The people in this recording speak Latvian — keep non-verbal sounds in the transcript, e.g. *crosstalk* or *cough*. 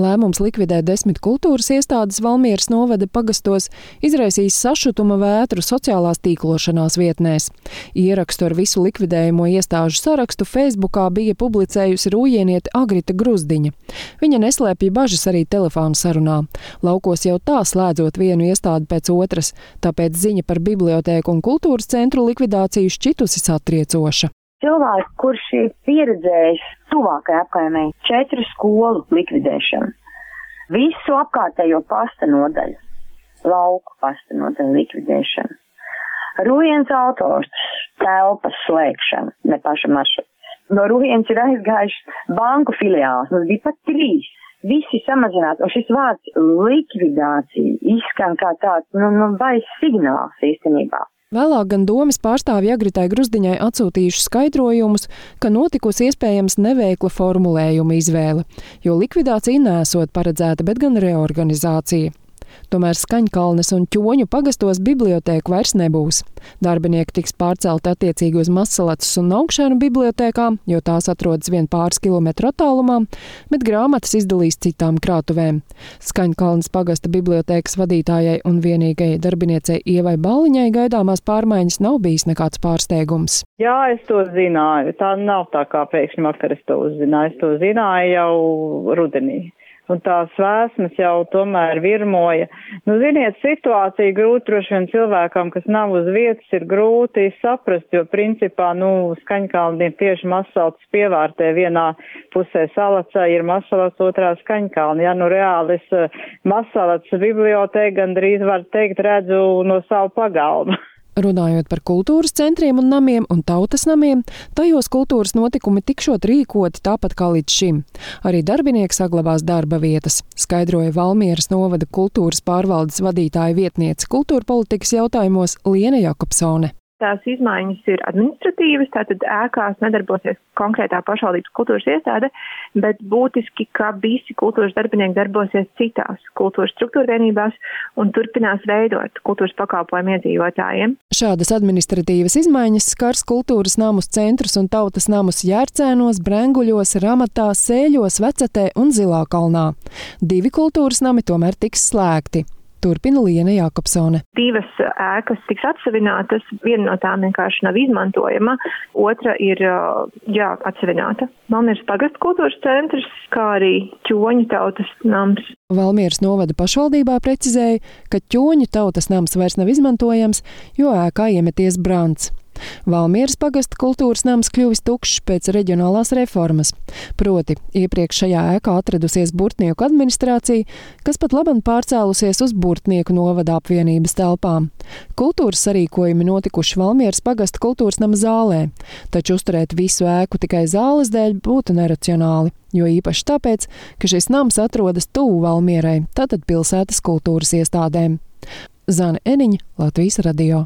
Lēmums likvidēt desmit kultūras iestādes Valmieras novada pagastos izraisīs sašutuma vētru sociālās tīklošanās vietnēs. Ierakstu ar visu likvidējumu iestāžu sarakstu Facebookā bija publicējusi rūjieniete Agrita Gruzdiņa. Viņa neslēpja bažas arī telefānu sarunā. Laukos jau tā slēdzot vienu iestādi pēc otras, tāpēc ziņa par bibliotēku un kultūras centru likvidāciju šķitusi satriecoša cilvēks, kurš ir pieredzējis tuvākajā apkaimē četru skolu likvidēšanu, visu apkārtējo pasta nodaļu, lauku pasta nodaļu likvidēšanu, Rūjens autors telpas slēgšanu, ne paša maršruta. No Rūjens ir aizgājuši banku filiāls, mums bija pat trīs. Visi samazināti, un šis vārds likvidācija izskan kā tāds, nu, nu, bais signāls īstenībā. Vēlāk gan domas pārstāvji Agritai Gruzdiņai atsūtījuši skaidrojumus, ka notikusi iespējams neveikla formulējuma izvēle, jo likvidācija nesot paredzēta, bet gan reorganizācija. Tomēr Skaņkalnes un Ķoņu pagastos bibliotēku vairs nebūs. Darbinieki tiks pārcelti attiecīgi uz Masalacas un Augšēnu bibliotēkām, jo tās atrodas vien pāris kilometru attālumā, bet grāmatas izdalīs citām krātuvēm. Skaņkalnes pagasta bibliotēkas vadītājai un vienīgajai darbiniecei Ievai Baliņai gaidāmās pārmaiņas nav bijis nekāds pārsteigums. Jā, es to zināju. Tā nav tā kā pēkšņi vakar es to uzzināju. Es to zināju jau rudenī un tās vēsmas jau tomēr virmoja. Nu, ziniet, situācija grūti droši vien cilvēkam, kas nav uz vietas, ir grūti saprast, jo principā, nu, skaņkalni ir tieši masalats pievārtē vienā pusē salacā ir masalats, otrā skaņkalni. Ja, nu, reāli es eh, masalats bibliotēku gandrīz var teikt redzu no savu pagalmu. *laughs* Runājot par kultūras centriem un namiem un tautas namiem, tajos kultūras notikumi tikšot rīkoti tāpat kā līdz šim. Arī darbinieki saglabās darba vietas, skaidroja Valmieras novada kultūras pārvaldes vadītāja vietniece kultūra politikas jautājumos Liena Jakobsone. Tās izmaiņas ir administratīvas, tātad ēkās nedarbosies konkrētā pašvaldības kultūras iestāde, bet būtiski, ka visi kultūras darbinieki darbosies citās kultūras struktūra vienībās un turpinās veidot kultūras pakalpojumu iedzīvotājiem. Šādas administratīvas izmaiņas skars kultūras namus centrus un tautas namus Jērcēnos, Brenguļos, Ramatā, Sēļos, Vecetē un Zilā kalnā. Divi kultūras nami tomēr tiks slēgti. Turpina Liena Jākopsone. Divas ēkas tiks atsevinātas, viena no tām vienkārši nav izmantojama, otra ir jā, atsevināta. Valmieras pagastu kultūras centrs, kā arī ķoņu tautas nams. Valmieras novada pašvaldībā precizēja, ka ķoņu tautas nams vairs nav izmantojams, jo ēkā iemeties brants. Valmieras pagasta kultūras nams kļuvis tukšs pēc reģionālās reformas. Proti, iepriekš šajā ēkā atradusies Burtnieku administrācija, kas pat labam pārcēlusies uz Burtnieku novada apvienības telpām. Kultūras sarīkojumi notikuši Valmieras pagasta kultūras nama zālē, taču uzturēt visu ēku tikai zāles dēļ būtu neracionāli jo īpaši tāpēc, ka šis nams atrodas tuvu Valmierai, tātad pilsētas kultūras iestādēm. Zana Eniņa, Latvijas radio.